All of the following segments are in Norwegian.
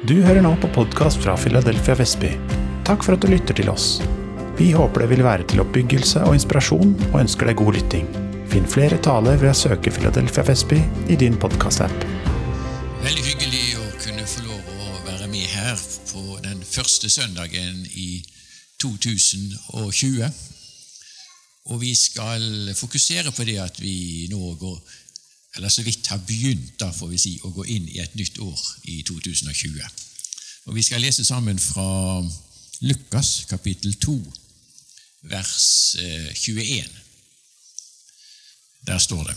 Du hører nå på podkast fra Philadelphia Vestby. Takk for at du lytter til oss. Vi håper det vil være til oppbyggelse og inspirasjon, og ønsker deg god lytting. Finn flere taler ved å søke Philadelphia Vestby i din podkast-app. Veldig hyggelig å kunne få lov å være med her på den første søndagen i 2020. Og vi skal fokusere på det at vi nå går eller så vidt har begynt da får vi si, å gå inn i et nytt år i 2020. Og Vi skal lese sammen fra Lukas kapittel 2, vers 21. Der står det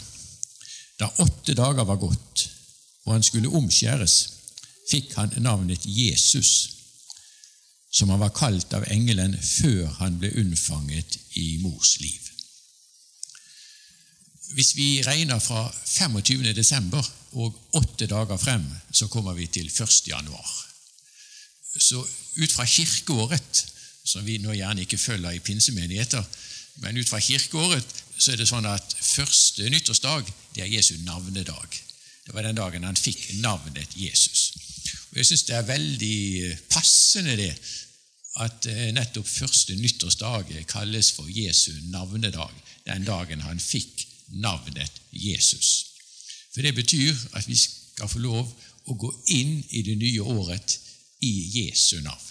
Da åtte dager var gått, og han skulle omskjæres, fikk han navnet Jesus, som han var kalt av engelen før han ble unnfanget i mors liv. Hvis vi regner fra 25. desember og åtte dager frem, så kommer vi til 1. januar. Så ut fra kirkeåret, som vi nå gjerne ikke følger i pinsemenigheter, men ut fra kirkeåret så er det sånn at første nyttårsdag det er Jesu navnedag. Det var den dagen han fikk navnet Jesus. Og Jeg syns det er veldig passende det at eh, nettopp første nyttårsdag kalles for Jesu navnedag. Den dagen han fikk navnet Jesus. For det betyr at vi skal få lov å gå inn i det nye året i Jesu navn.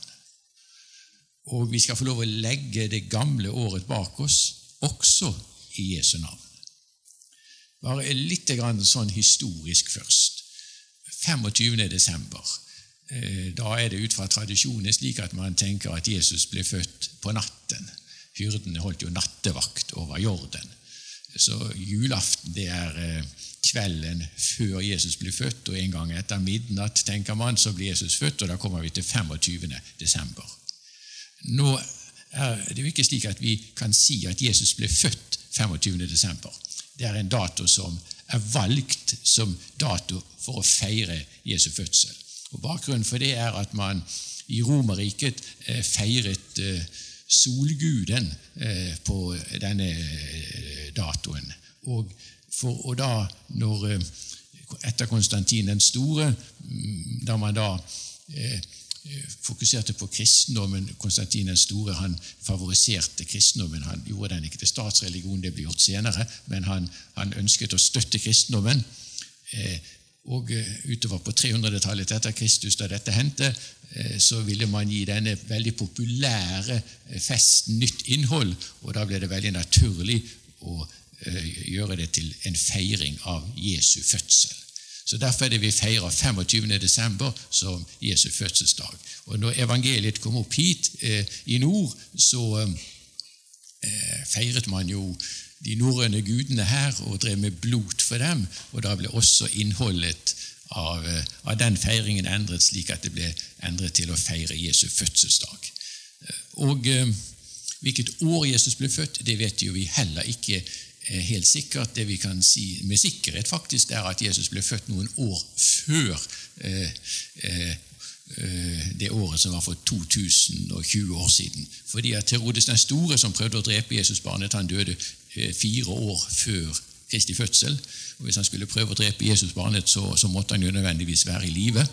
Og vi skal få lov å legge det gamle året bak oss, også i Jesu navn. Bare litt sånn historisk først. 25. desember. Eh, da er det ut fra tradisjonen slik at man tenker at Jesus ble født på natten. Hyrdene holdt jo nattevakt over Jorden. Så julaften det er eh, kvelden før Jesus blir født, og en gang etter midnatt tenker man, så blir Jesus født, og da kommer vi til 25. desember. Nå er det jo ikke slik at vi kan si at Jesus ble født 25. desember. Det er en dato som er valgt som dato for å feire Jesu fødsel. Og Bakgrunnen for det er at man i Romerriket eh, feiret eh, solguden på denne datoen. Og, for, og da, når, etter Konstantin den store, mm, da man da eh, fokuserte på kristendommen Konstantin den store han favoriserte kristendommen. Han gjorde den ikke til statsreligion, det ble gjort senere, men han, han ønsket å støtte kristendommen. Eh, og utover på 300-tallet etter Kristus, da dette hendte, så ville man gi denne veldig populære festen nytt innhold, og da ble det veldig naturlig å gjøre det til en feiring av Jesu fødsel. Så Derfor er det vi feirer 25. desember som Jesu fødselsdag. Og Når evangeliet kom opp hit eh, i nord, så eh, feiret man jo de norrøne gudene her og drev med blot for dem. Og da ble også innholdet av, av, den feiringen endret slik at det ble endret til å feire Jesu fødselsdag. Og eh, Hvilket år Jesus ble født, det vet jo vi heller ikke helt sikkert. Det vi kan si med sikkerhet, faktisk, er at Jesus ble født noen år før eh, eh, det året som var for 2020 år siden. Fordi at Herodes den store, som prøvde å drepe Jesusbarnet, han døde fire år før Kristi fødsel. Og Hvis han skulle prøve å drepe Jesusbarnet, så, så måtte han jo nødvendigvis være i live.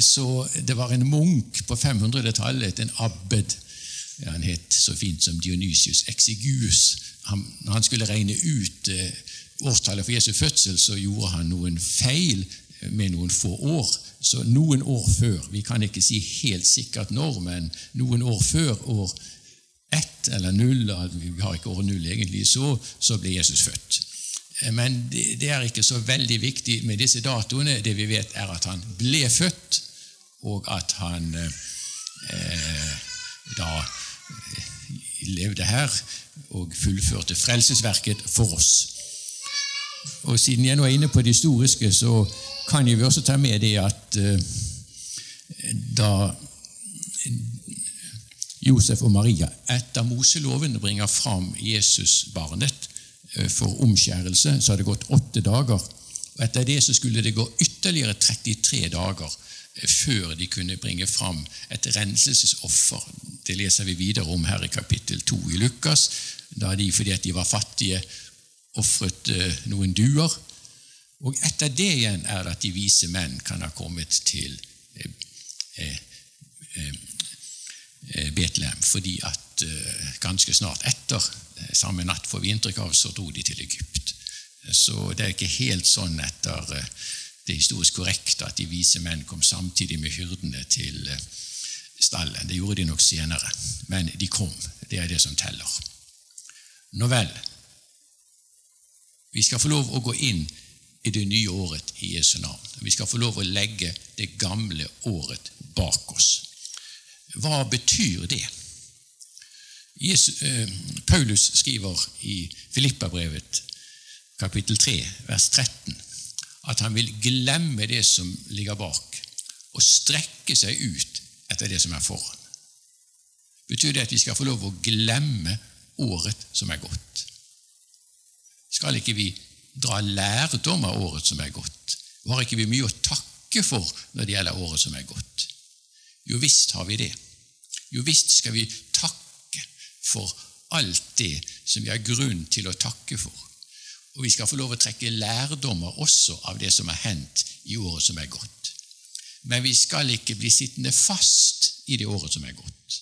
Så det var en munk på 500-tallet, en abbed. Han het så fint som Dionysius Exigus. Han, når han skulle regne ut eh, årstallet for Jesu fødsel, så gjorde han noen feil med noen få år. Så noen år før, vi kan ikke si helt sikkert når, men noen år før år ett eller null, vi har ikke år null egentlig, så, så ble Jesus født. Men det, er ikke så veldig viktig med disse datoene. Det vi vet, er at han ble født, og at han eh, da levde her og fullførte frelsesverket for oss. Og Siden jeg nå er inne på det historiske, så kan jeg også ta med det at eh, da Josef og Maria etter Moseloven bringer fram Jesusbarnet uh, for omskjærelse, så har det gått åtte dager. og Etter det så skulle det gå ytterligere 33 dager uh, før de kunne bringe fram et renselsesoffer det leser vi videre om her i kapittel 2 i Lukas, da de fordi at de var fattige, ofret eh, noen duer. Og etter det igjen er det at de vise menn kan ha kommet til Betlehem, fordi at ganske snart etter, samme natt får vi inntrykk av, så dro de til Egypt. Så det er ikke helt sånn etter det historisk korrekte at de vise menn kom samtidig med hyrdene til stallen. Det gjorde de nok senere, men de kom. Det er det som teller. Nå vel, vi skal få lov å gå inn i det nye året i Jesu navn. Vi skal få lov å legge det gamle året bak oss. Hva betyr det? Jesus, eh, Paulus skriver i Filippabrevet kapittel 3, vers 13, at han vil glemme det som ligger bak, og strekke seg ut etter det som er foran. Betyr det at vi skal få lov å glemme året som er gått? Skal ikke vi dra lærdom av året som er gått? Har ikke vi mye å takke for når det gjelder året som er gått? Jo visst har vi det. Jo visst skal vi takke for alt det som vi har grunn til å takke for. Og vi skal få lov å trekke lærdommer også av det som har hendt i året som er gått. Men vi skal ikke bli sittende fast i det året som er gått.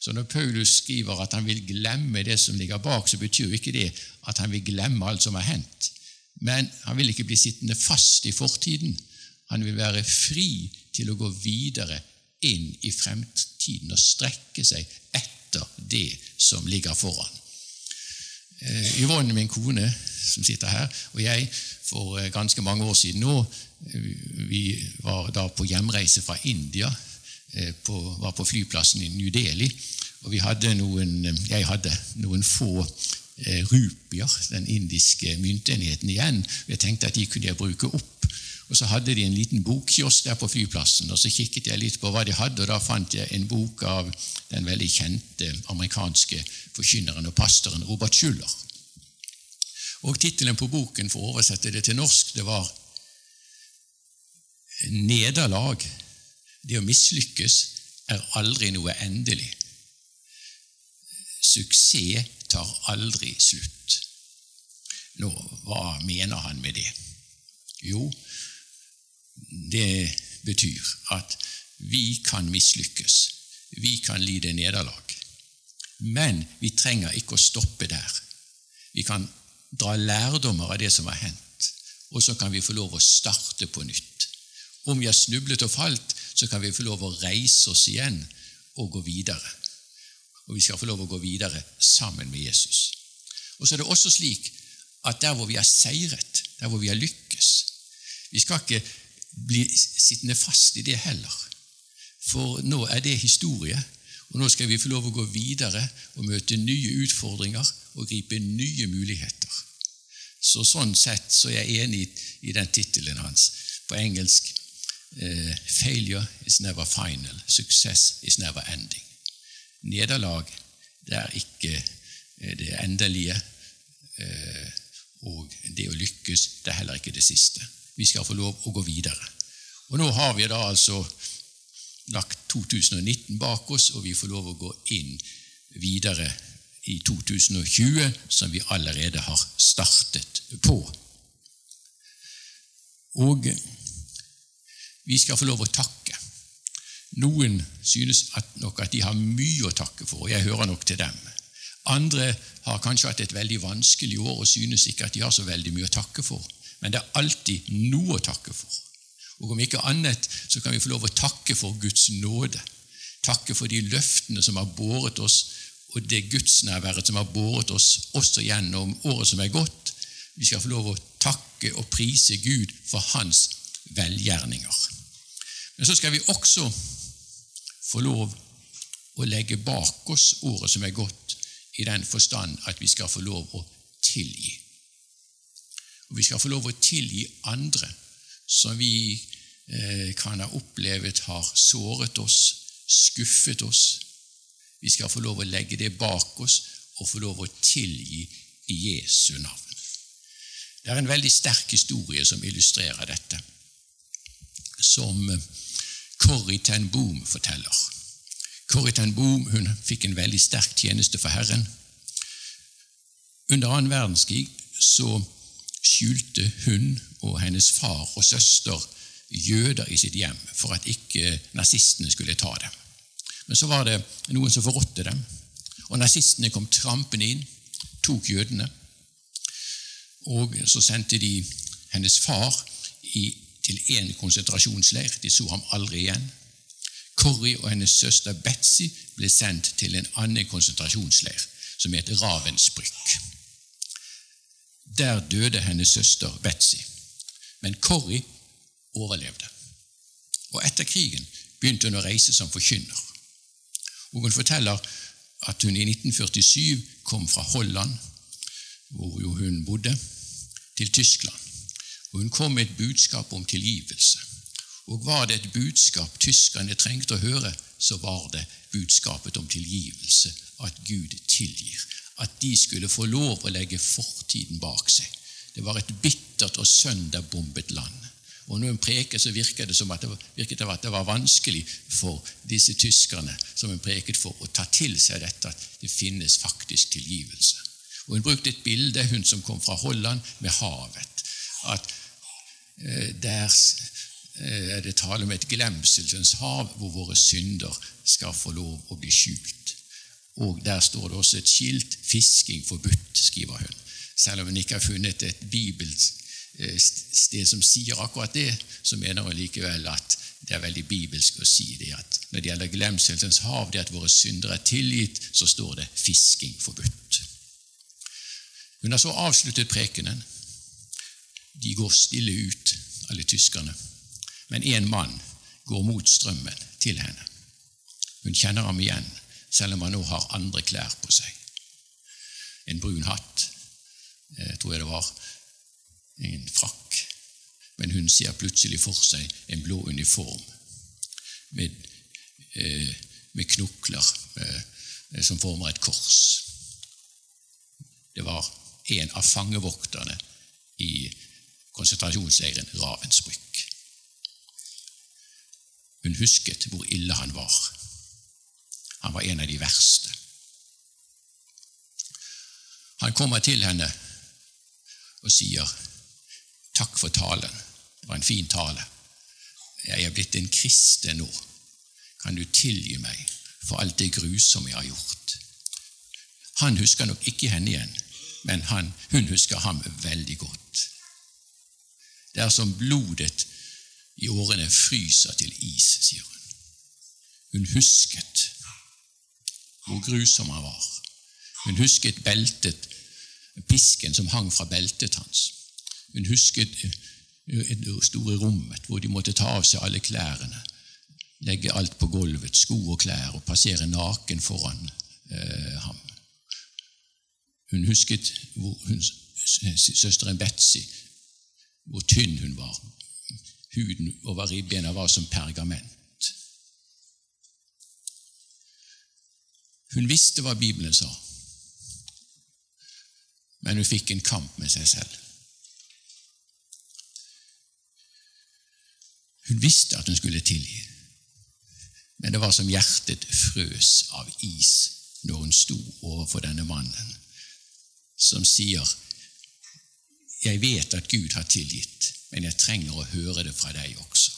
Så når Paulus skriver at han vil glemme det som ligger bak, så betyr ikke det at han vil glemme alt som har hendt. Men han vil ikke bli sittende fast i fortiden. Han vil være fri til å gå videre inn i fremtiden og strekke seg etter det som ligger foran. Eh, Yvonne, min kone, som sitter her, og jeg for eh, ganske mange år siden nå eh, Vi var da på hjemreise fra India, på, var på flyplassen i New Delhi. Og hadde noen, jeg hadde noen få rupier, den indiske myntenheten, igjen. Jeg tenkte at de kunne jeg bruke opp. Og Så hadde de en liten bokkiosk der på flyplassen, og så kikket jeg litt på hva de hadde, og da fant jeg en bok av den veldig kjente amerikanske forkynneren og pastoren Robert Schuller. Og Tittelen på boken, for å oversette det til norsk, det var 'Nederlag, det å mislykkes, er aldri noe endelig'. Suksess tar aldri slutt. Nå, hva mener han med det? Jo, det betyr at vi kan mislykkes. Vi kan lide nederlag. Men vi trenger ikke å stoppe der. Vi kan dra lærdommer av det som har hendt, og så kan vi få lov å starte på nytt. Om vi har snublet og falt, så kan vi få lov å reise oss igjen og gå videre. Og vi skal få lov å gå videre sammen med Jesus. Og så er det også slik at der hvor vi har seiret, der hvor vi har lykkes Vi skal ikke bli sittende fast i det heller. For nå er det historie, og nå skal vi få lov å gå videre og møte nye utfordringer og gripe nye muligheter. Så Sånn sett så er jeg enig i den tittelen hans på engelsk eh, 'Failure is never final. Success is never ending'. Nederlag det er ikke eh, det endelige, eh, og det å lykkes det er heller ikke det siste. Vi skal få lov å gå videre. Og Nå har vi da altså lagt 2019 bak oss, og vi får lov å gå inn videre i 2020, som vi allerede har startet på. Og vi skal få lov å takke. Noen synes at nok at de har mye å takke for, og jeg hører nok til dem. Andre har kanskje hatt et veldig vanskelig år og synes ikke at de har så veldig mye å takke for. Men det er alltid noe å takke for. Og om ikke annet så kan vi få lov å takke for Guds nåde. Takke for de løftene som har båret oss, og det gudsnærværet som har båret oss også gjennom året som er gått. Vi skal få lov å takke og prise Gud for Hans velgjerninger. Men så skal vi også få lov å legge bak oss året som er gått, i den forstand at vi skal få lov å tilgi. Og vi skal få lov å tilgi andre som vi eh, kan ha opplevd har såret oss, skuffet oss. Vi skal få lov å legge det bak oss og få lov å tilgi i Jesu navn. Det er en veldig sterk historie som illustrerer dette, som eh, Corrie ten Boom forteller. Corrie ten Boom hun fikk en veldig sterk tjeneste for Herren. Under annen verdenskrig så skjulte hun og hennes far og søster jøder i sitt hjem for at ikke nazistene skulle ta dem. Men så var det noen som forrådte dem, og nazistene kom trampende inn, tok jødene. Og så sendte de hennes far i, til én konsentrasjonsleir. De så ham aldri igjen. Corrie og hennes søster Betzy ble sendt til en annen konsentrasjonsleir, som het Ravensbrück. Der døde hennes søster Betzy. Men Corrie overlevde. Og etter krigen begynte hun å reise som forkynner. Og Hun forteller at hun i 1947 kom fra Holland, hvor jo hun bodde, til Tyskland. Og Hun kom med et budskap om tilgivelse. Og var det et budskap tyskerne trengte å høre, så var det budskapet om tilgivelse, at Gud tilgir. At de skulle få lov å legge fortiden bak seg. Det var et bittert og sønderbombet land. Og når hun preker, så virker det som at det, virket at det var vanskelig for disse tyskerne som hun preket for, å ta til seg dette at det finnes faktisk tilgivelse. Og Hun brukte et bilde, hun som kom fra Holland, med havet. At eh, der eh, er det tale om et glemselens hav hvor våre synder skal få lov å bli skjult. Og Der står det også et skilt 'Fisking forbudt', skriver hun. Selv om hun ikke har funnet et bibelsk Eh, som sier akkurat det, så mener hun likevel at det er veldig bibelsk å si det at når det gjelder glemselsens hav, det at våre syndere er tilgitt, så står det 'fisking forbudt'. Hun har så avsluttet prekenen. De går stille ut, alle tyskerne. Men én mann går mot strømmen til henne. Hun kjenner ham igjen, selv om han nå har andre klær på seg. En brun hatt, eh, tror jeg det var, en frakk. Men hun ser plutselig for seg en blå uniform med, eh, med knokler eh, som former et kors. Det var en av fangevokterne i konsentrasjonsleiren Ravensbrück. Hun husket hvor ille han var. Han var en av de verste. Han kommer til henne og sier Takk for talen. Det var en fin tale. Jeg er blitt en kristen nå. Kan du tilgi meg for alt det grusomme jeg har gjort? Han husker nok ikke henne igjen, men han, hun husker ham veldig godt. Det er som blodet i årene fryser til is, sier hun. Hun husket hvor grusom han var. Hun husket beltet, pisken som hang fra beltet hans. Hun husket det store rommet hvor de måtte ta av seg alle klærne, legge alt på gulvet, sko og klær, og passere naken foran eh, ham. Hun husket hvor hun, søsteren Betzy, hvor tynn hun var. Huden over ribbena var som pergament. Hun visste hva Bibelen sa, men hun fikk en kamp med seg selv. Hun visste at hun skulle tilgi, men det var som hjertet frøs av is når hun sto overfor denne mannen, som sier, 'Jeg vet at Gud har tilgitt, men jeg trenger å høre det fra deg også.'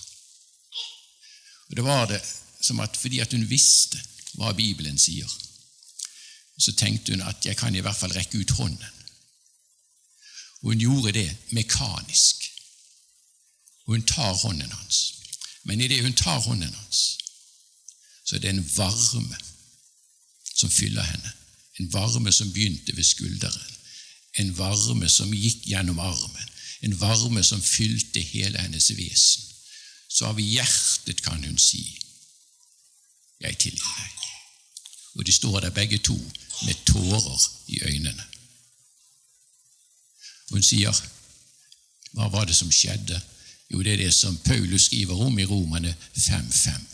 Og Det var det som at fordi at hun visste hva Bibelen sier, så tenkte hun at 'jeg kan i hvert fall rekke ut hånden'. Hun gjorde det mekanisk. Hun tar hånden hans. Men idet hun tar hånden hans, så er det en varme som fyller henne. En varme som begynte ved skulderen. En varme som gikk gjennom armen. En varme som fylte hele hennes vesen. Så av hjertet kan hun si, 'Jeg tilgir deg'. Og de står der begge to med tårer i øynene. Hun sier, 'Hva var det som skjedde?' Jo, det er det som Paulus skriver om i Romane 5.5.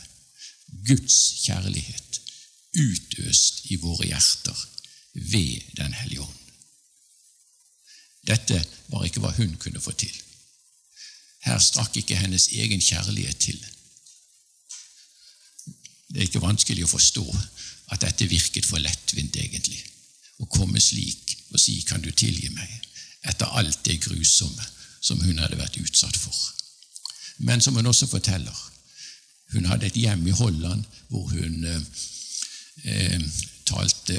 Guds kjærlighet utøst i våre hjerter ved Den hellige ånd. Dette var ikke hva hun kunne få til. Her strakk ikke hennes egen kjærlighet til. Det er ikke vanskelig å forstå at dette virket for lettvint, egentlig. Å komme slik og si 'Kan du tilgi meg?' etter alt det grusomme som hun hadde vært utsatt for. men som hun også forteller. Hun hadde et hjem i Holland hvor hun eh, eh, talte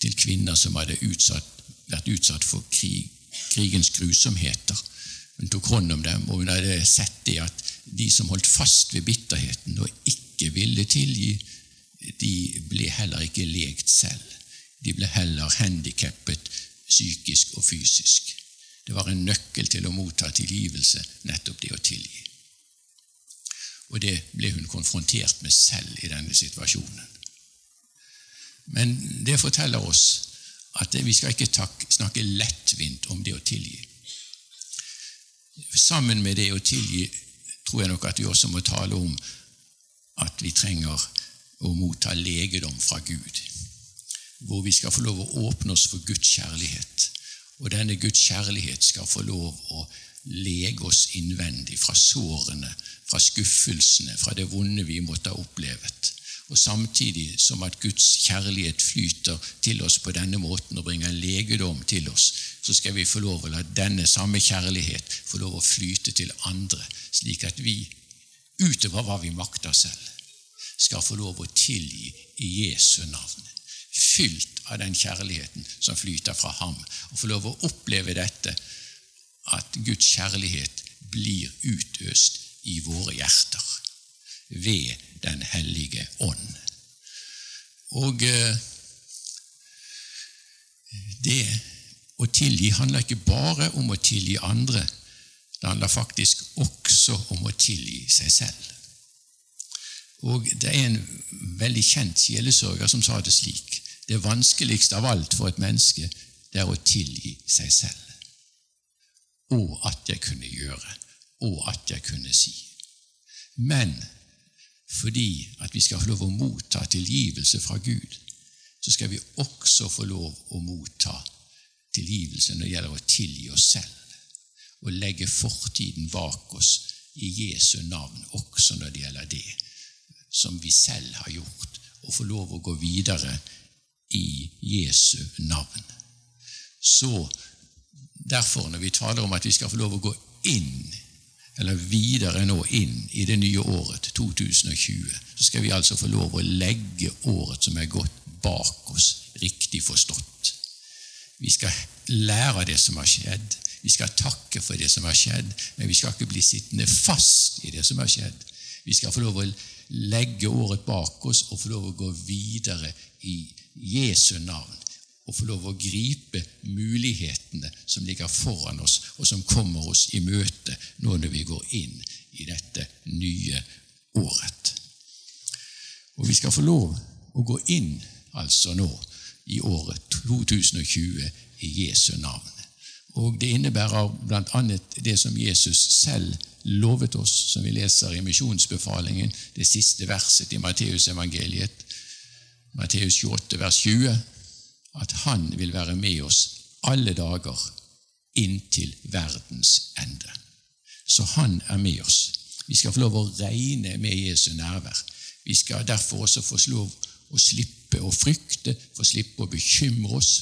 til kvinner som hadde utsatt, vært utsatt for krig, krigens grusomheter. Hun tok hånd om dem, og hun hadde sett det at de som holdt fast ved bitterheten og ikke ville tilgi, de ble heller ikke legt selv. De ble heller handikappet psykisk og fysisk. Det var en nøkkel til å motta tilgivelse, nettopp det å tilgi. Og det ble hun konfrontert med selv i denne situasjonen. Men det forteller oss at vi skal ikke snakke lettvint om det å tilgi. Sammen med det å tilgi tror jeg nok at vi også må tale om at vi trenger å motta legedom fra Gud. Hvor vi skal få lov å åpne oss for Guds kjærlighet. Og denne Guds kjærlighet skal få lov å lege oss innvendig fra sårene, fra skuffelsene, fra det vonde vi måtte ha opplevet. Og samtidig som at Guds kjærlighet flyter til oss på denne måten og bringer legedom til oss, så skal vi få lov å la denne samme kjærlighet få lov å flyte til andre, slik at vi, utover hva vi makter selv, skal få lov å tilgi i Jesu navn. Fylt av den kjærligheten som flyter fra ham, og få lov å oppleve dette, at Guds kjærlighet blir utøst i våre hjerter ved Den hellige ånd. Og eh, det å tilgi handler ikke bare om å tilgi andre, det handler faktisk også om å tilgi seg selv. Og Det er en veldig kjent sjelesørger som sa det slik Det vanskeligste av alt for et menneske, det er å tilgi seg selv. Og at jeg kunne gjøre, og at jeg kunne si. Men fordi at vi skal få lov å motta tilgivelse fra Gud, så skal vi også få lov å motta tilgivelse når det gjelder å tilgi oss selv, og legge fortiden bak oss i Jesu navn, også når det gjelder det som vi selv har gjort, og få lov å gå videre i Jesu navn. Så Derfor, når vi taler om at vi skal få lov å gå inn eller videre nå inn i det nye året, 2020, så skal vi altså få lov å legge året som er gått, bak oss, riktig forstått. Vi skal lære av det som har skjedd. Vi skal takke for det som har skjedd, men vi skal ikke bli sittende fast i det som har skjedd. Vi skal få lov å legge året bak oss og få lov å gå videre i Jesu navn og få lov å gripe mulighetene som ligger foran oss, og som kommer oss i møte nå når vi går inn i dette nye året. Og vi skal få lov å gå inn altså nå i året 2020 i Jesu navn. Og Det innebærer bl.a. det som Jesus selv lovet oss, som vi leser i misjonsbefalingen, det siste verset i Matteusevangeliet, Matteus 28, vers 20 at Han vil være med oss alle dager inntil verdens ende. Så Han er med oss. Vi skal få lov å regne med Jesu nærvær. Vi skal derfor også få lov å slippe å frykte, få slippe å bekymre oss,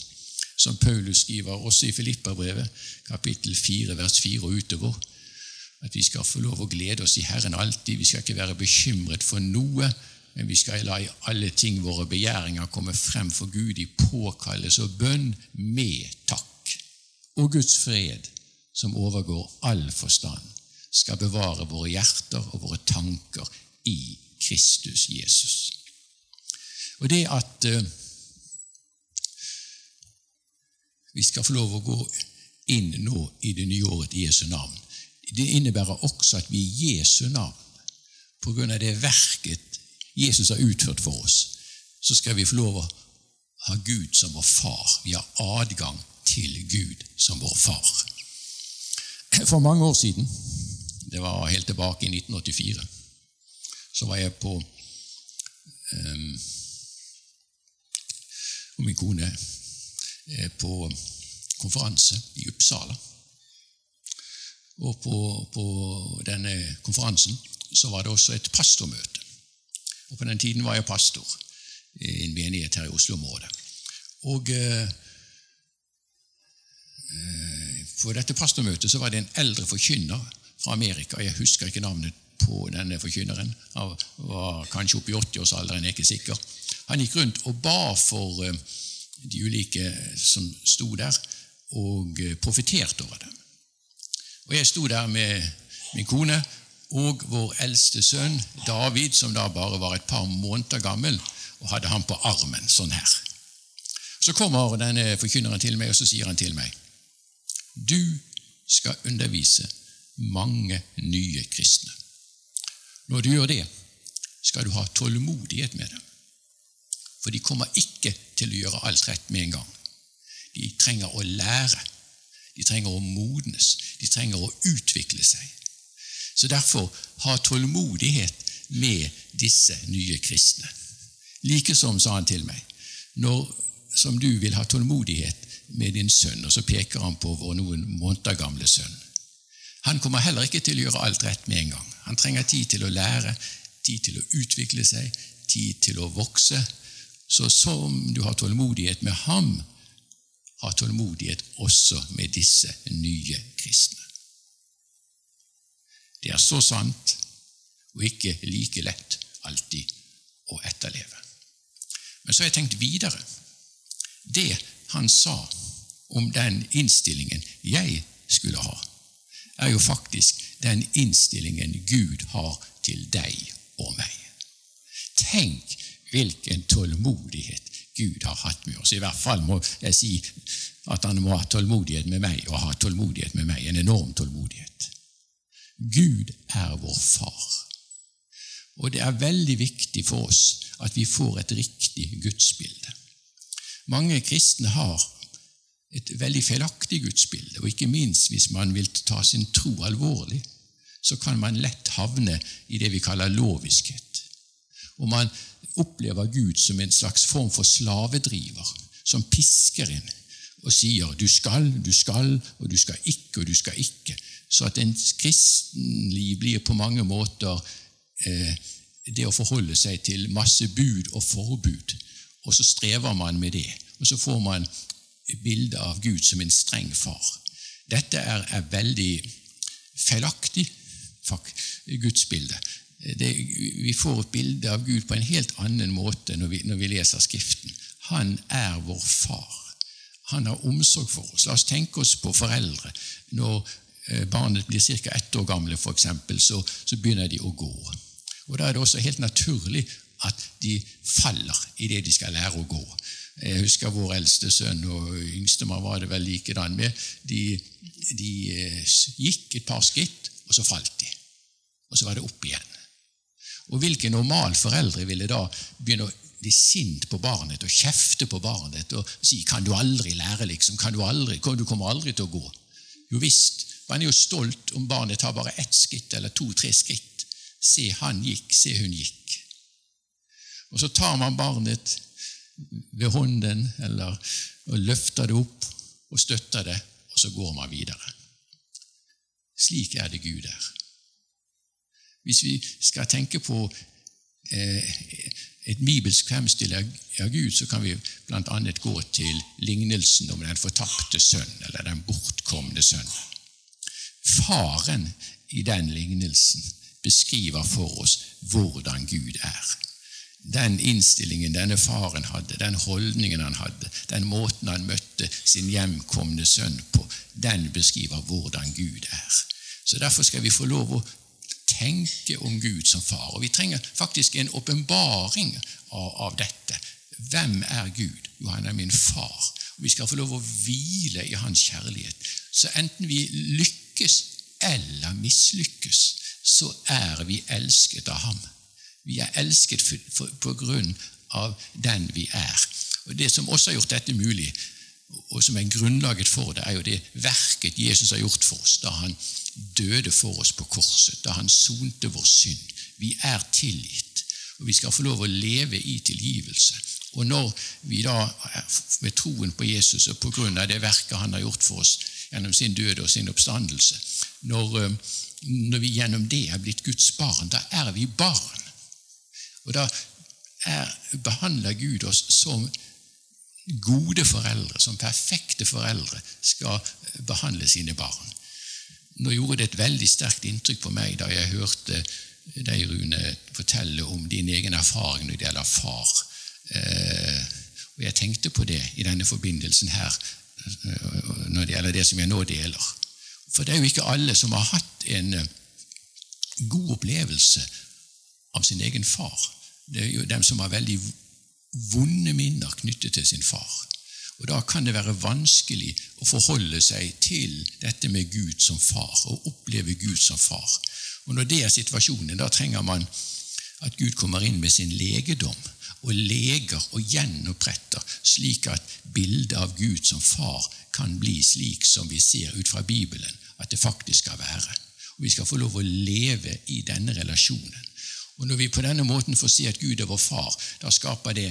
som Paulus skriver også i Filippabrevet, kapittel 4, vers 4 og utover. At vi skal få lov å glede oss i Herren alltid. Vi skal ikke være bekymret for noe, men vi skal la i alle ting våre begjæringer komme frem for Gud i påkallelse og bønn med takk. Og Guds fred, som overgår all forstand, skal bevare våre hjerter og våre tanker i Kristus Jesus. Og det at uh, vi skal få lov å gå inn nå i det nye året i Jesu navn, det innebærer også at vi i Jesu navn, på grunn av det verket Jesus har utført for oss, så skal vi få lov å ha Gud som vår far. Vi har adgang til Gud som vår far. For mange år siden, det var helt tilbake i 1984, så var jeg på um, og min kone på konferanse i Uppsala. Og på, på denne konferansen så var det også et pastormøte. Og På den tiden var jeg pastor i en menighet her i Oslo-området. Og eh, På dette pastormøtet så var det en eldre forkynner fra Amerika. Jeg husker ikke navnet på denne forkynneren. Han var kanskje oppe i 80-årsalderen, jeg er ikke sikker. Han gikk rundt og ba for eh, de ulike som sto der, og eh, profeterte over dem. Og Jeg sto der med min kone og vår eldste sønn David, som da bare var et par måneder gammel, og hadde ham på armen sånn her. Så kommer denne forkynneren til meg, og så sier han til meg Du skal undervise mange nye kristne. Når du gjør det, skal du ha tålmodighet med dem. For de kommer ikke til å gjøre alt rett med en gang. De trenger å lære. De trenger å modnes. De trenger å utvikle seg. Så derfor ha tålmodighet med disse nye kristne. Likesom, sa han til meg, når, som du vil ha tålmodighet med din sønn, og så peker han på vår noen måneder gamle sønn. Han kommer heller ikke til å gjøre alt rett med en gang. Han trenger tid til å lære, tid til å utvikle seg, tid til å vokse. Så som du har tålmodighet med ham, har tålmodighet også med disse nye kristne. Det er så sant og ikke like lett alltid å etterleve. Men så har jeg tenkt videre. Det han sa om den innstillingen jeg skulle ha, er jo faktisk den innstillingen Gud har til deg og meg. Tenk hvilken tålmodighet Gud har hatt med oss. I hvert fall må jeg si at han må ha tålmodighet med meg, og ha tålmodighet med meg. En enorm tålmodighet. Gud er vår far. Og det er veldig viktig for oss at vi får et riktig gudsbilde. Mange kristne har et veldig feilaktig gudsbilde, og ikke minst hvis man vil ta sin tro alvorlig, så kan man lett havne i det vi kaller loviskhet. Og man opplever Gud som en slags form for slavedriver, som pisker inn og sier 'du skal, du skal, og du skal ikke, og du skal ikke'. Så at en kristenliv blir på mange måter eh, det å forholde seg til masse bud og forbud, og så strever man med det. Og så får man bildet av Gud som en streng far. Dette er, er veldig feilaktig gudsbilde. Det, vi får et bilde av Gud på en helt annen måte når vi, når vi leser Skriften. Han er vår far. Han har omsorg for oss. La oss tenke oss på foreldre. Når eh, barnet blir ca. ett år gamle, for eksempel, så, så begynner de å gå. Og Da er det også helt naturlig at de faller i det de skal lære å gå. Jeg husker vår eldste sønn og yngstemann var det vel likedan med. De, de eh, gikk et par skritt, og så falt de. Og så var det opp igjen. Og hvilke normal foreldre ville da begynne å bli sint på barnet og kjefte på barnet og si 'Kan du aldri lære, liksom? Kan du aldri? Du kommer aldri til å gå.' Jo visst. Man er jo stolt om barnet tar bare ett skritt eller to-tre skritt. Se, han gikk. Se, hun gikk. Og så tar man barnet ved hånden eller og løfter det opp og støtter det, og så går man videre. Slik er det Gud er. Hvis vi skal tenke på eh, et bibelsk fremstilling av Gud, så kan vi bl.a. gå til lignelsen om den fortapte sønn, eller den bortkomne sønn. Faren i den lignelsen beskriver for oss hvordan Gud er den innstillingen denne faren hadde, den holdningen han hadde, den måten han møtte sin hjemkomne sønn på, den beskriver hvordan Gud er. Så Derfor skal vi få lov å tenke om Gud som far. Og Vi trenger faktisk en åpenbaring av, av, dette. Hvem er Gud? Jo, han er min far. Og Vi skal få lov å hvile i hans kjærlighet. Så enten vi lykkes eller mislykkes, så er vi elsket av ham. Vi er elsket på grunn av den vi er. Og Det som også har gjort dette mulig, og som er grunnlaget for det, er jo det verket Jesus har gjort for oss da han døde for oss på korset, da han sonte vår synd. Vi er tilgitt, og vi skal få lov å leve i tilgivelse. Og når vi da, med troen på Jesus og på grunn av det verket han har gjort for oss gjennom sin død og sin oppstandelse, når, når vi gjennom det er blitt Guds barn, da er vi barn. Og Da er, behandler Gud oss som gode foreldre, som perfekte foreldre skal behandle sine barn. Nå gjorde det et veldig sterkt inntrykk på meg da jeg hørte deg, Rune, fortelle om din egen erfaring når det gjelder far. Eh, og Jeg tenkte på det i denne forbindelsen her eh, når det gjelder det som jeg nå deler. For det er jo ikke alle som har hatt en eh, god opplevelse av sin egen far. Det er jo dem som har veldig vonde minner knyttet til sin far. Og Da kan det være vanskelig å forholde seg til dette med Gud som far, og oppleve Gud som far. Og Når det er situasjonen, da trenger man at Gud kommer inn med sin legedom og leger og gjenoppretter, slik at bildet av Gud som far kan bli slik som vi ser ut fra Bibelen at det faktisk skal være. Og Vi skal få lov å leve i denne relasjonen. Og Når vi på denne måten får si at Gud er vår far, da skaper det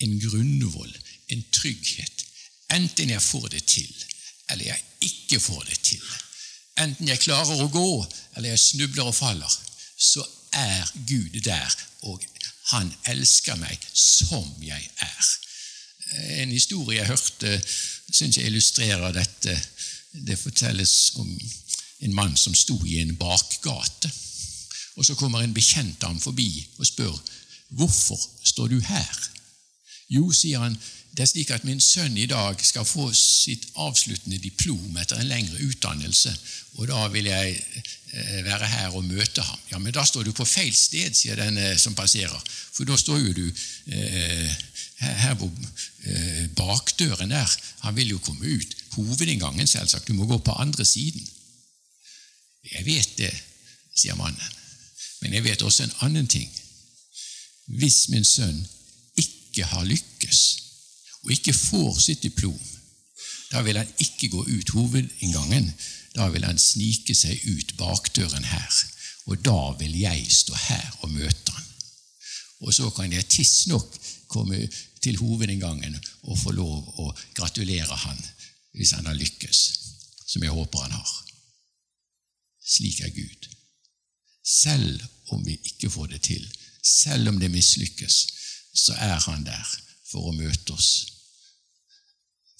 en grunnvoll, en trygghet. Enten jeg får det til, eller jeg ikke får det til. Enten jeg klarer å gå, eller jeg snubler og faller, så er Gud der, og han elsker meg som jeg er. En historie jeg hørte, syns jeg illustrerer dette. Det fortelles om en mann som sto i en bakgate. Og Så kommer en bekjent av ham forbi og spør hvorfor står du her. Jo, sier han, det er slik at min sønn i dag skal få sitt avsluttende diplom etter en lengre utdannelse, og da vil jeg eh, være her og møte ham. Ja, Men da står du på feil sted, sier den som passerer, for da står jo du eh, her hvor eh, bakdøren er. Han vil jo komme ut. Hovedinngangen, selvsagt. Du må gå på andre siden. Jeg vet det, sier mannen, men jeg vet også en annen ting. Hvis min sønn ikke har lykkes, og ikke får sitt diplom, da vil han ikke gå ut hovedinngangen. Da vil han snike seg ut bakdøren her. Og da vil jeg stå her og møte han. Og så kan jeg tidsnok komme til hovedinngangen og få lov å gratulere han hvis han har lykkes, som jeg håper han har. Slik er Gud. Selv om vi ikke får det til, selv om det mislykkes, så er han der for å møte oss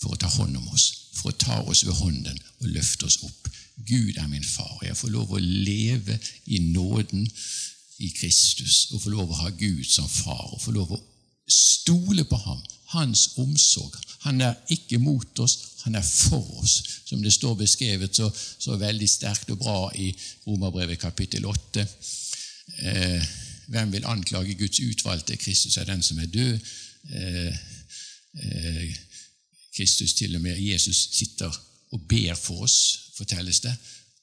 for å ta hånd om oss, for å ta oss ved hånden og løfte oss opp. Gud er min far. Jeg får lov å leve i nåden i Kristus og få lov å ha Gud som far og få lov å stole på ham, hans omsorg. Han er ikke mot oss, han er for oss, som det står beskrevet så, så veldig sterkt og bra i Romerbrevet kapittel 8. Eh, hvem vil anklage Guds utvalgte? Kristus er den som er død. Eh, eh, Kristus, til og med Jesus, sitter og ber for oss, fortelles det.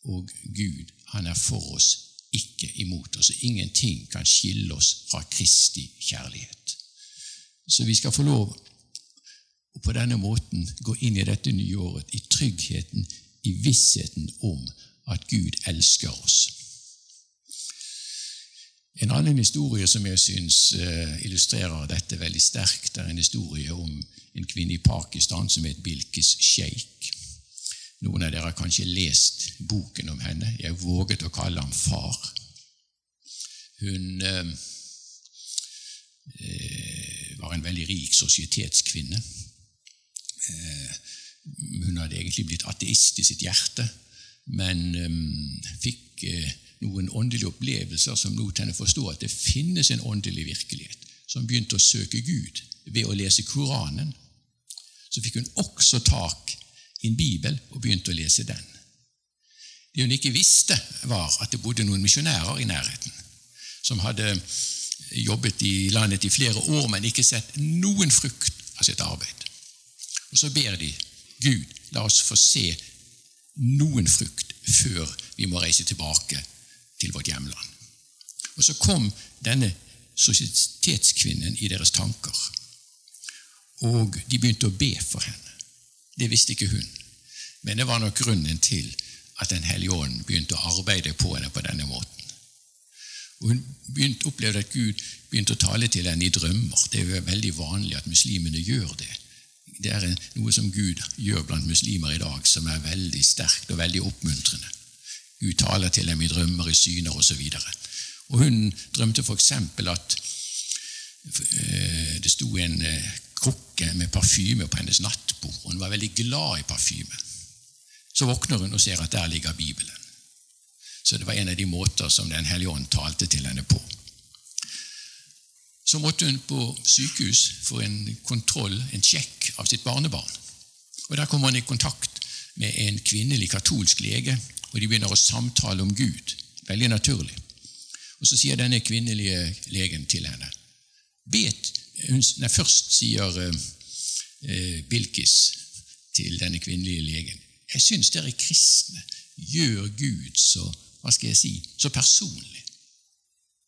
Og Gud, han er for oss, ikke imot oss. Ingenting kan skille oss fra Kristi kjærlighet. Så vi skal få lov å på denne måten gå inn i dette nye året i tryggheten, i vissheten om at Gud elsker oss. En annen historie som jeg syns eh, illustrerer dette veldig sterkt, er en historie om en kvinne i Pakistan som het Bilkis Sheikh. Noen av dere har kanskje lest boken om henne. Jeg våget å kalle ham far. Hun eh, eh var en veldig rik sosietetskvinne. Eh, hun hadde egentlig blitt ateist i sitt hjerte, men eh, fikk eh, noen åndelige opplevelser som lot henne forstå at det finnes en åndelig virkelighet. som begynte å søke Gud ved å lese Koranen. Så fikk hun også tak i en bibel og begynte å lese den. Det hun ikke visste, var at det bodde noen misjonærer i nærheten som hadde jobbet i landet i flere år, men ikke sett noen frukt av sitt arbeid. Og Så ber de Gud, la oss få se noen frukt før vi må reise tilbake til vårt hjemland. Og Så kom denne sosietetskvinnen i deres tanker, og de begynte å be for henne. Det visste ikke hun, men det var nok grunnen til at Den hellige ånd begynte å arbeide på henne på denne måten. Og Hun begynte, opplevde at Gud begynte å tale til henne i drømmer. Det er jo veldig vanlig at muslimene gjør det. Det er noe som Gud gjør blant muslimer i dag, som er veldig sterkt og veldig oppmuntrende. Gud taler til dem i drømmer, i syner osv. Hun drømte f.eks. at eh, det sto en eh, krukke med parfyme på hennes nattbord. og Hun var veldig glad i parfyme. Så våkner hun og ser at der ligger Bibelen. Så det var en av de måter som Den hellige ånd talte til henne på. Så måtte hun på sykehus for en kontroll, en sjekk, av sitt barnebarn. Og Der kommer hun i kontakt med en kvinnelig katolsk lege, og de begynner å samtale om Gud. Veldig naturlig. Og Så sier denne kvinnelige legen til henne Bet, nei, Først sier eh, Bilkis til denne kvinnelige legen Jeg syns dere kristne gjør Gud så hva skal jeg si, så personlig.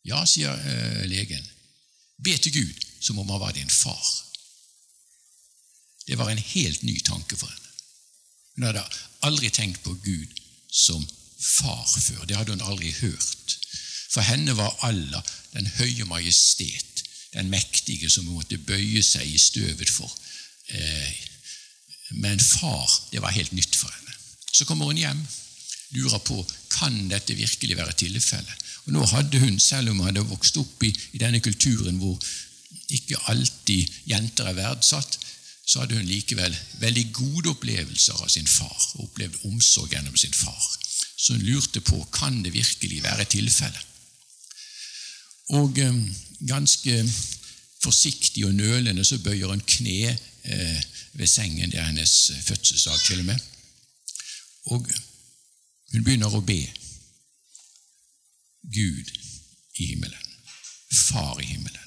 Ja, sier eh, legen. Be til Gud som om han var din far. Det var en helt ny tanke for henne. Hun hadde aldri tenkt på Gud som far før. Det hadde hun aldri hørt. For henne var Allah den høye majestet, den mektige som hun måtte bøye seg i støvet for. Eh, men far, det var helt nytt for henne. Så kommer hun hjem, lurer på kan dette virkelig være tilfellet. Og Nå hadde hun, selv om hun hadde vokst opp i, i denne kulturen hvor ikke alltid jenter er verdsatt, så hadde hun likevel veldig gode opplevelser av sin far, og opplevd omsorg gjennom sin far. Så hun lurte på kan det virkelig være tilfellet. Og eh, ganske forsiktig og nølende så bøyer hun kne eh, ved sengen. Det er hennes fødselsdag, til og med. Og hun begynner å be. Gud i himmelen. Far i himmelen.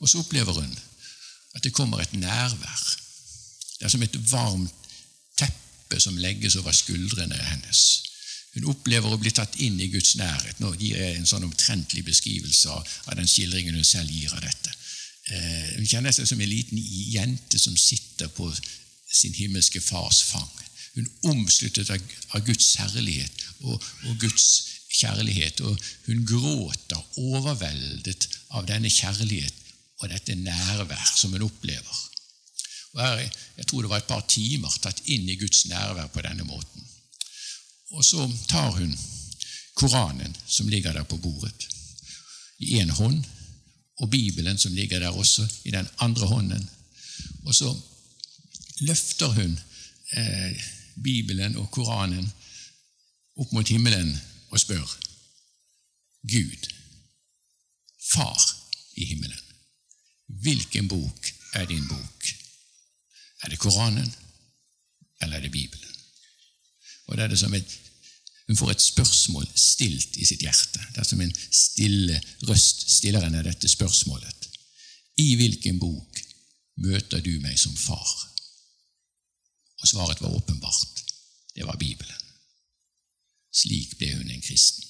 Og så opplever hun at det kommer et nærvær. Det er som et varmt teppe som legges over skuldrene hennes. Hun opplever å bli tatt inn i Guds nærhet. Nå gir jeg en sånn omtrentlig beskrivelse av den skildringen hun selv gir av dette. Eh, hun kjenner seg som en liten jente som sitter på sin himmelske fars fang. Hun omsluttet av Guds herlighet og, og Guds kjærlighet. Og hun gråter overveldet av denne kjærlighet og dette nærvær som hun opplever. Her, Jeg tror det var et par timer tatt inn i Guds nærvær på denne måten. Og så tar hun Koranen som ligger der på bordet, i én hånd, og Bibelen som ligger der også, i den andre hånden. Og så løfter hun eh, Bibelen og Koranen opp mot himmelen og spør Gud, Far i himmelen, hvilken bok er din bok? Er det Koranen, eller er det Bibelen? Og det er det som et, Hun får et spørsmål stilt i sitt hjerte. Det er som en stille røst stiller henne dette spørsmålet. I hvilken bok møter du meg som far? Og svaret var åpenbart. Det var Bibelen. Slik ble hun en kristen.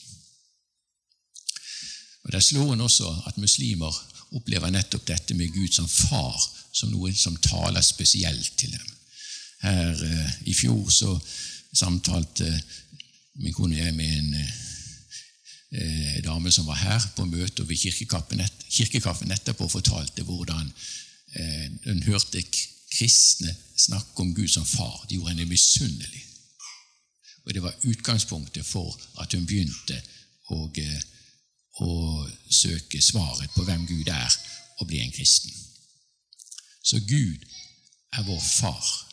Og der slår hun også at muslimer opplever nettopp dette med Gud som far, som noe som taler spesielt til dem. Her eh, I fjor så samtalte min kone og jeg med en eh, dame som var her på møte over kirkekaffen, kirkekaffen etterpå og fortalte hvordan eh, hun hørte kristne snakke om Gud som far. De gjorde henne misunnelig. Og det var utgangspunktet for at hun begynte å, eh, å søke svaret på hvem Gud er, og bli en kristen. Så Gud er vår far.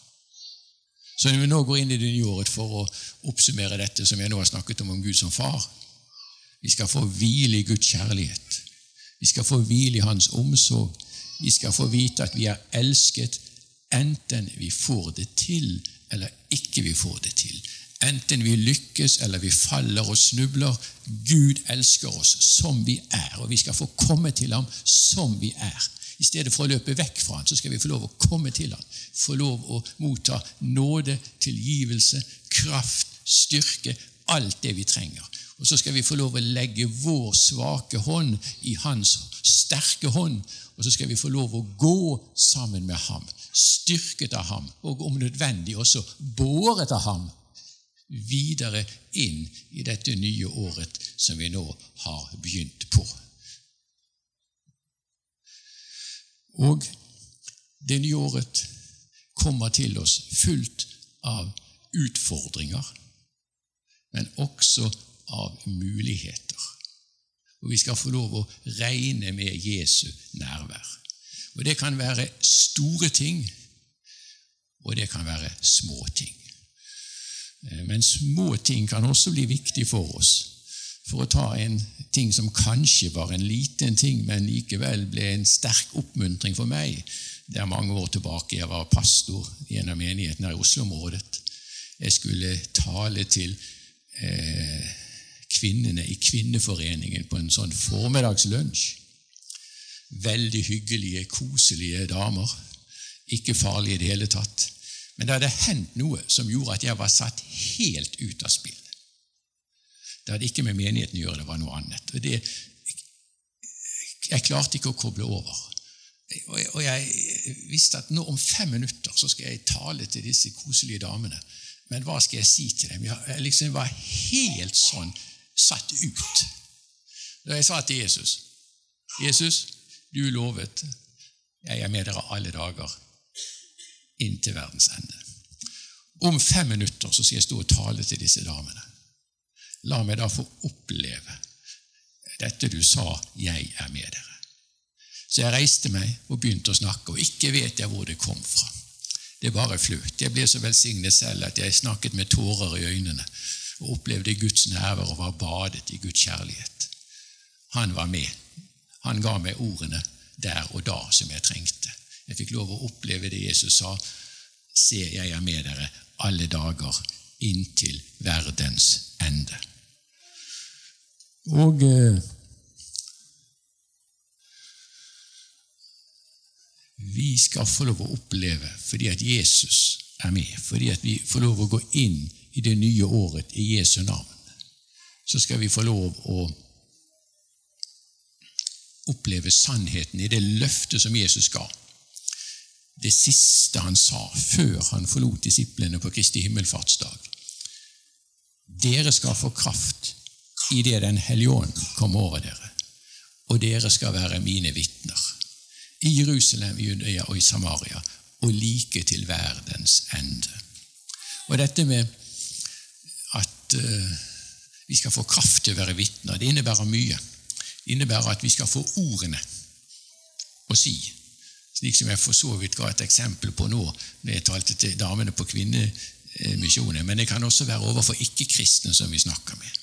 Så når vi nå går inn i det nye året for å oppsummere dette som jeg nå har snakket om om Gud som far Vi skal få hvile i Guds kjærlighet. Vi skal få hvile i Hans omsorg. Vi skal få vite at vi er elsket enten vi får det til eller ikke vi får det til. Enten vi lykkes eller vi faller og snubler. Gud elsker oss som vi er, og vi skal få komme til ham som vi er. I stedet for å løpe vekk fra ham, så skal vi få lov å komme til ham. Få lov å motta nåde, tilgivelse, kraft, styrke, alt det vi trenger. Og så skal vi få lov å legge vår svake hånd i hans sterke hånd, og så skal vi få lov å gå sammen med ham, styrket av ham, og om nødvendig også båret av ham videre inn i dette nye året som vi nå har begynt på. Og det nye året kommer til oss fullt av utfordringer, men også av muligheter. Og vi skal få lov å regne med Jesu nærvær. Og Det kan være store ting, og det kan være små ting. Eh, men små ting kan også bli viktig for oss. For å ta en ting som kanskje var en liten ting, men likevel ble en sterk oppmuntring for meg. Det er mange år tilbake. Jeg var pastor i en av menighetene i Oslo-området. Jeg skulle tale til eh, kvinnene i Kvinneforeningen på en sånn formiddagslunsj. Veldig hyggelige, koselige damer. Ikke farlige i det hele tatt. Men det hadde hendt noe som gjorde at jeg var satt helt ut av spill. Det hadde ikke med menigheten å gjøre, det var noe annet. Og det, jeg klarte ikke å koble over. Og jeg visste at nå om fem minutter så skal jeg tale til disse koselige damene. Men hva skal jeg si til dem? Jeg liksom var helt sånn satt ut. Da jeg sa til Jesus Jesus, du lovet jeg er med dere alle dager inn til verdens ende. Om fem minutter så skal jeg stå og tale til disse damene. La meg da få oppleve dette du sa 'jeg er med dere'. Så jeg reiste meg og begynte å snakke, og ikke vet jeg hvor det kom fra. Det bare fløt. Jeg ble så velsignet selv at jeg snakket med tårer i øynene og opplevde Guds nærvær og var badet i Guds kjærlighet. Han var med. Han ga meg ordene der og da som jeg trengte. Jeg fikk lov å oppleve det Jesus sa. Se, jeg er med dere alle dager inntil verdens ende. Og eh, vi skal få lov å oppleve fordi at Jesus er med, fordi at vi får lov å gå inn i det nye året i Jesu navn. Så skal vi få lov å oppleve sannheten i det løftet som Jesus ga det siste han sa før han forlot disiplene på Kristi himmelfartsdag. Dere skal få kraft idet Den hellige ånd kommer over dere, og dere skal være mine vitner. I Jerusalem, i Judea og i Samaria, og like til verdens ende. Og dette med at uh, vi skal få kraft til å være vitner, det innebærer mye. Innebærer at vi skal få ordene å si slik som jeg for så vidt ga et eksempel på nå når jeg talte til damene på Kvinnemisjonen. Men det kan også være overfor ikke-kristne som vi snakker med.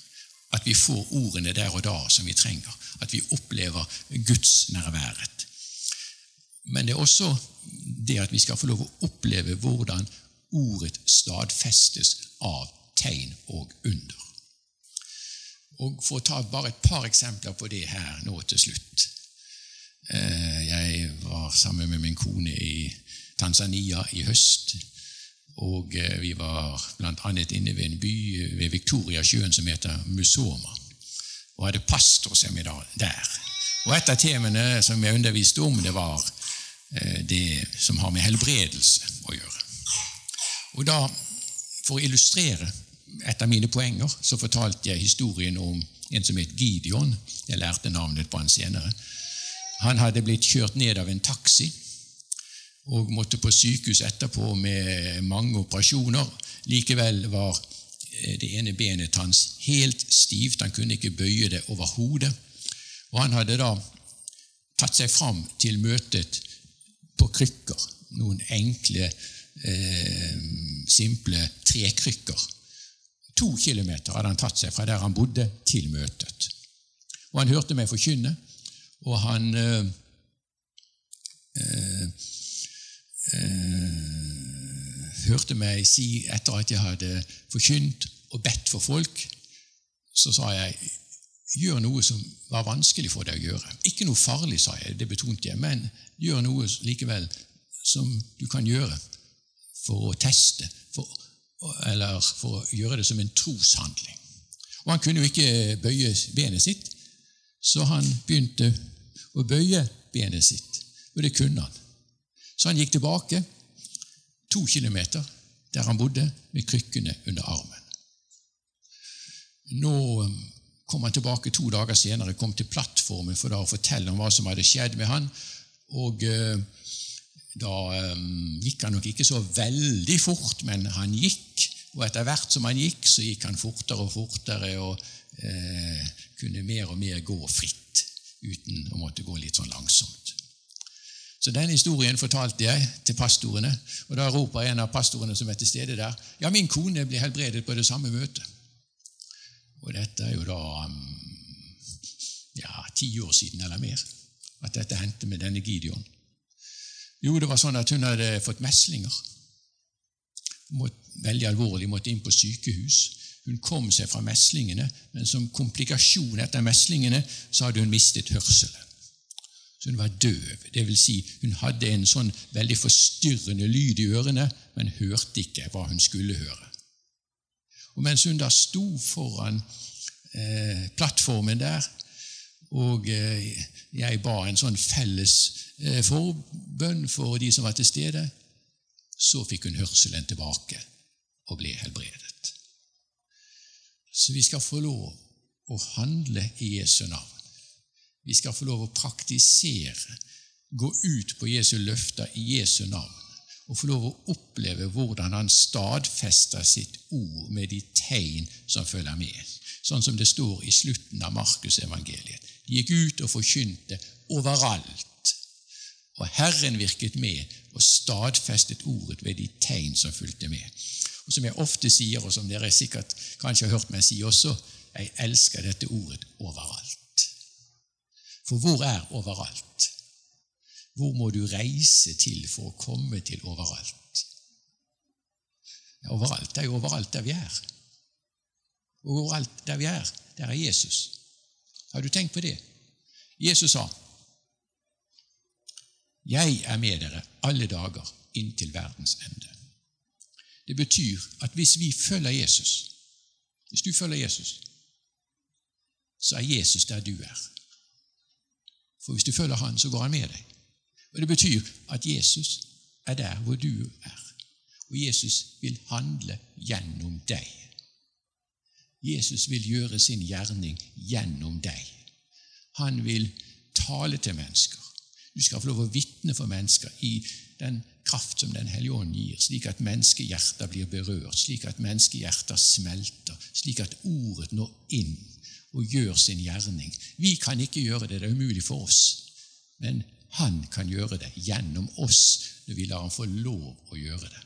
At vi får ordene der og da som vi trenger. At vi opplever Guds nærværet. Men det er også det at vi skal få lov å oppleve hvordan ordet stadfestes av tegn og under. Og For å ta bare et par eksempler på det her nå til slutt. Eh, jeg var sammen med min kone i Tanzania i høst. Og eh, vi var bl.a. inne ved en by ved Viktoriasjøen som heter Musoma. Og hadde pastorseminar der. Og Et av temaene som jeg underviste om, det var eh, det som har med helbredelse å gjøre. Og da, For å illustrere et av mine poenger så fortalte jeg historien om en som het Gideon. Jeg lærte navnet på han senere. Han hadde blitt kjørt ned av en taxi og måtte på sykehus etterpå med mange operasjoner. Likevel var eh, det ene benet hans helt stivt, han kunne ikke bøye det overhodet. Og han hadde da tatt seg fram til møtet på krykker, noen enkle, eh, simple trekrykker. To kilometer hadde han tatt seg fra der han bodde, til møtet. Og han hørte meg forkynne, og han øh, øh, hørte meg si, etter at jeg hadde forkynt og bedt for folk, så sa jeg gjør noe som var vanskelig for deg å gjøre. Ikke noe farlig, sa jeg, det betonte jeg, men gjør noe likevel som du kan gjøre for å teste, for, eller for å gjøre det som en troshandling. Og Han kunne jo ikke bøye benet sitt, så han begynte å bøye benet sitt. Og det kunne han. Så han gikk tilbake to kilometer der han bodde, med krykkene under armen. Nå um, kom han tilbake to dager senere, kom til plattformen for å fortelle om hva som hadde skjedd med han. Og uh, da um, gikk han nok ikke så veldig fort, men han gikk. Og etter hvert som han gikk, så gikk han fortere og fortere og eh, kunne mer og mer gå fritt uten å måtte gå litt sånn langsomt. Så den historien fortalte jeg til pastorene, og da roper en av pastorene som er til stede der, ja, min kone ble helbredet på det samme møtet. Og dette er jo da um, ja, ti år siden eller mer at dette hendte med denne Gideon. Jo, det var sånn at hun hadde fått meslinger. Måtte, veldig alvorlig, måtte inn på sykehus. Hun kom seg fra meslingene, men som komplikasjon etter meslingene så hadde hun mistet hørselen. Så hun var døv. Det vil si, hun hadde en sånn veldig forstyrrende lyd i ørene, men hørte ikke hva hun skulle høre. Og Mens hun da sto foran eh, plattformen der, og eh, jeg ba en sånn felles eh, forbønn for de som var til stede, så fikk hun hørselen tilbake og ble helbredet. Så vi skal få lov å handle i Jesu navn. Vi skal få lov å praktisere, gå ut på Jesu løfter i Jesu navn og få lov å oppleve hvordan han stadfester sitt ord med de tegn som følger med, sånn som det står i slutten av Markusevangeliet. De gikk ut og forkynte overalt, og Herren virket med og stadfestet ordet ved de tegn som fulgte med. Og Som jeg ofte sier, og som dere sikkert kanskje har hørt meg si også, jeg elsker dette ordet overalt. For hvor er overalt? Hvor må du reise til for å komme til overalt? Overalt er jo overalt der vi er. Og overalt der vi er, der er Jesus. Har du tenkt på det? Jesus sa, 'Jeg er med dere alle dager inntil verdens ende'. Det betyr at hvis vi følger Jesus, hvis du følger Jesus, så er Jesus der du er. For hvis du følger Han, så går Han med deg. Og Det betyr at Jesus er der hvor du er. Og Jesus vil handle gjennom deg. Jesus vil gjøre sin gjerning gjennom deg. Han vil tale til mennesker. Du skal få lov å vitne for mennesker i den kraft som Den hellige ånd gir, slik at menneskehjerter blir berørt, slik at menneskehjerter smelter, slik at ordet når inn og gjør sin gjerning. Vi kan ikke gjøre det, det er umulig for oss. Men han kan gjøre det gjennom oss når vi lar ham få lov å gjøre det.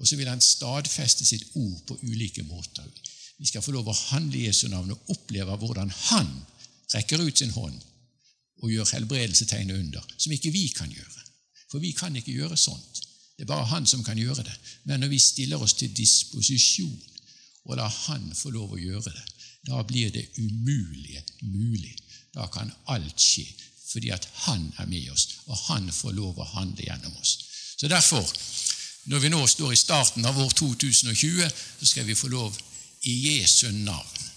Og så vil han stadfeste sitt ord på ulike måter. Vi skal få lov å handle i Jesu navn og oppleve hvordan han rekker ut sin hånd og gjør helbredelsestegn under, som ikke vi kan gjøre. For vi kan ikke gjøre sånt. Det er bare han som kan gjøre det. Men når vi stiller oss til disposisjon og lar han få lov å gjøre det, da blir det umulige mulig. Da kan alt skje, fordi at Han er med oss, og Han får lov å handle gjennom oss. Så Derfor, når vi nå står i starten av år 2020, så skal vi få lov i Jesu navn,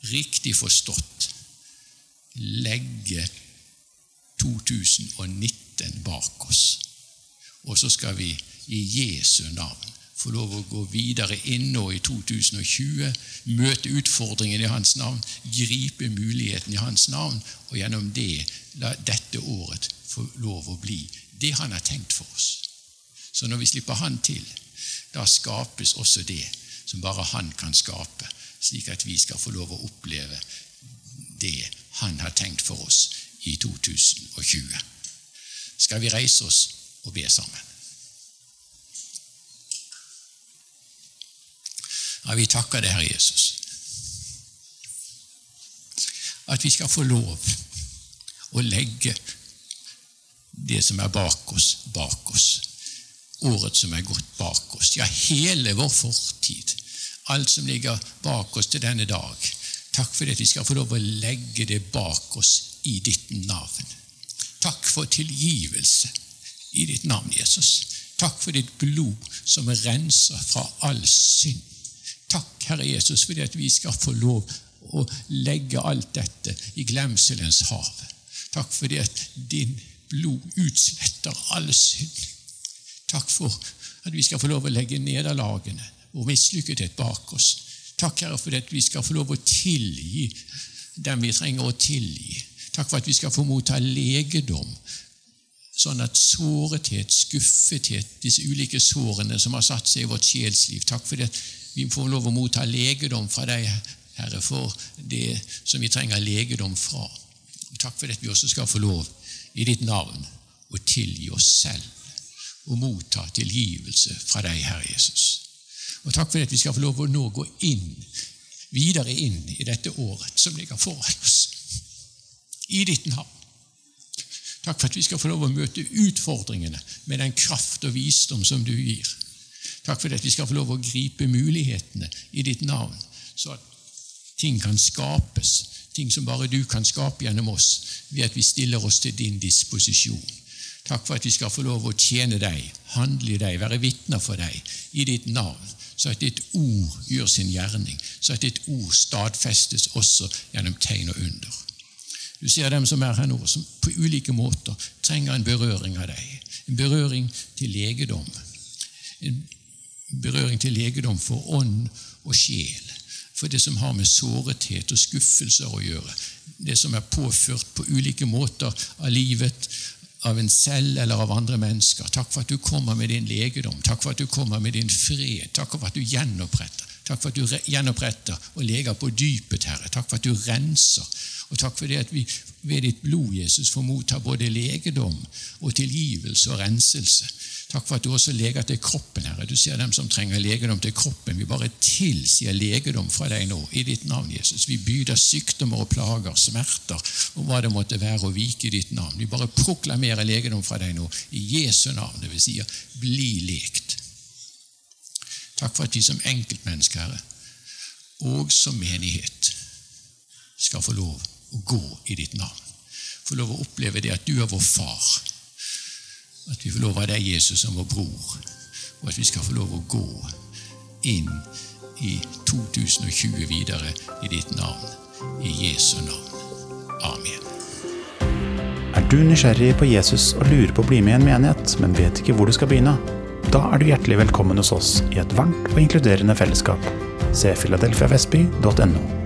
riktig forstått, legge 2019 bak oss. Og så skal vi i Jesu navn få lov å gå videre inn nå i 2020, møte utfordringen i Hans navn, gripe muligheten i Hans navn, og gjennom det la dette året få lov å bli det Han har tenkt for oss. Så når vi slipper Han til, da skapes også det som bare Han kan skape, slik at vi skal få lov å oppleve det Han har tenkt for oss i 2020. Skal vi reise oss og be sammen? Ja, vi takker deg, Herre Jesus, at vi skal få lov å legge det som er bak oss, bak oss. Året som er gått bak oss. Ja, hele vår fortid. Alt som ligger bak oss til denne dag. Takk for at vi skal få lov å legge det bak oss i ditt navn. Takk for tilgivelse i ditt navn, Jesus. Takk for ditt blod som renser fra all synd. Takk, Herre Jesus, for at vi skal få lov å legge alt dette i glemselens hav. Takk for at din blod utsletter all synd. Takk for at vi skal få lov å legge nederlagene og mislykkethet bak oss. Takk, Herre, for at vi skal få lov å tilgi dem vi trenger å tilgi. Takk for at vi skal få motta legedom, sånn at sårethet, skuffethet, disse ulike sårene som har satt seg i vårt sjelsliv Takk for at vi får lov å motta legedom fra deg, Herre, for det som vi trenger legedom fra. Takk for at vi også skal få lov i ditt navn å tilgi oss selv og motta tilgivelse fra deg, Herre Jesus. Og takk for at vi skal få lov å nå gå inn, videre inn i dette året som ligger foran oss. I ditt navn. Takk for at vi skal få lov å møte utfordringene med den kraft og visdom som du gir. Takk for at vi skal få lov å gripe mulighetene i ditt navn, så at ting kan skapes, ting som bare du kan skape gjennom oss, ved at vi stiller oss til din disposisjon. Takk for at vi skal få lov å tjene deg, handle i deg, være vitner for deg i ditt navn, så at ditt ord gjør sin gjerning, så at ditt ord stadfestes også gjennom tegn og under. Du ser dem som er her nå, som på ulike måter trenger en berøring av deg. En berøring til legedom. En berøring til legedom for ånd og sjel. For det som har med sårethet og skuffelser å gjøre. Det som er påført på ulike måter av livet, av en selv eller av andre mennesker. Takk for at du kommer med din legedom. Takk for at du kommer med din fred. Takk for at du gjenoppretter. Takk for at du gjenoppretter og leger på dypet, Herre. Takk for at du renser. Og takk for det at vi ved ditt blod, Jesus, får motta både legedom og tilgivelse og renselse. Takk for at du også leger til kroppen, Herre. Du ser dem som trenger legedom til kroppen. Vi bare tilsier legedom fra deg nå, i ditt navn, Jesus. Vi byder sykdommer og plager, smerter og hva det måtte være, å vike i ditt navn. Vi bare proklamerer legedom fra deg nå, i Jesu navn. Det vil si, bli lekt. Takk for at vi som enkeltmennesker, Herre, og som menighet, skal få lov å gå i ditt navn. Få lov å oppleve det at du er vår far. At vi får lov av deg, Jesus, som vår bror. Og at vi skal få lov å gå inn i 2020 videre i ditt navn. I Jesu navn. Amen. Er du nysgjerrig på Jesus og lurer på å bli med i en menighet, men vet ikke hvor du skal begynne? Da er du hjertelig velkommen hos oss i et varmt og inkluderende fellesskap. Se filadelfiavestby.no.